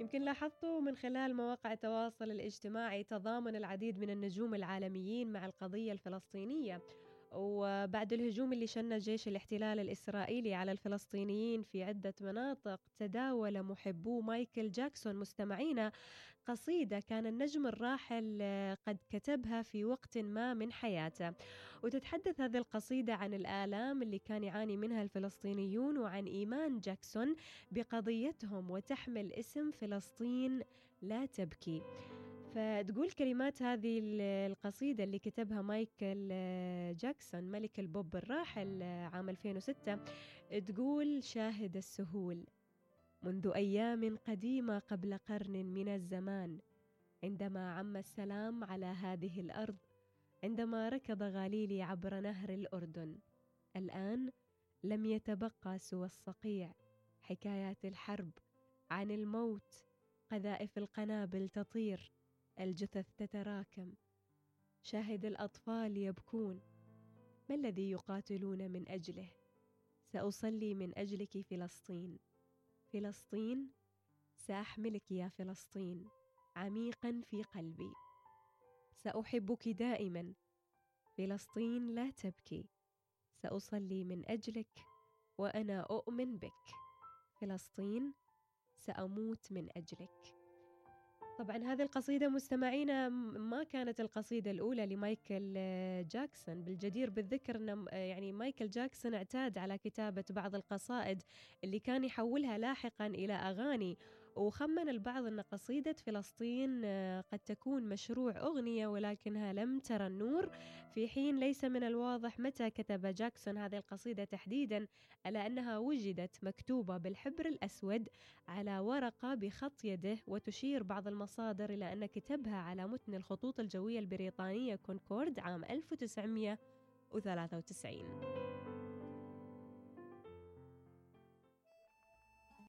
يمكن لاحظتوا من خلال مواقع التواصل الاجتماعي تضامن العديد من النجوم العالميين مع القضية الفلسطينية. وبعد الهجوم اللي شن جيش الاحتلال الإسرائيلي على الفلسطينيين في عدة مناطق تداول محبو مايكل جاكسون مستمعينا قصيدة كان النجم الراحل قد كتبها في وقت ما من حياته. وتتحدث هذه القصيدة عن الآلام اللي كان يعاني منها الفلسطينيون وعن إيمان جاكسون بقضيتهم وتحمل اسم فلسطين لا تبكي. فتقول كلمات هذه القصيدة اللي كتبها مايكل جاكسون ملك البوب الراحل عام 2006 تقول شاهد السهول منذ أيام قديمة قبل قرن من الزمان. عندما عم السلام على هذه الأرض عندما ركض غاليلي عبر نهر الأردن الآن لم يتبقى سوى الصقيع. حكايات الحرب عن الموت قذائف القنابل تطير الجثث تتراكم. شاهد الأطفال يبكون. ما الذي يقاتلون من أجله؟ سأصلي من أجلك فلسطين. فلسطين؟ ساحملك يا فلسطين. عميقا في قلبي. سأحبك دائما. فلسطين لا تبكي. سأصلي من أجلك وأنا أؤمن بك. فلسطين؟ سأموت من أجلك. طبعا هذه القصيدة مستمعينا ما كانت القصيدة الأولى لمايكل آه، جاكسون. بالجدير بالذكر أن آه، يعني مايكل جاكسون اعتاد على كتابة بعض القصائد اللي كان يحولها لاحقا إلى أغاني. وخمن البعض أن قصيدة فلسطين آه، قد تكون مشروع أغنية ولكنها لم ترى النور. في حين ليس من الواضح متى كتب جاكسون هذه القصيدة تحديدا ألا أنها وجدت مكتوبة بالحبر الأسود على ورقة بخط يده وتشير بعض المصادر إلى أن كتبها على متن الخطوط الجوية البريطانية كونكورد عام 1993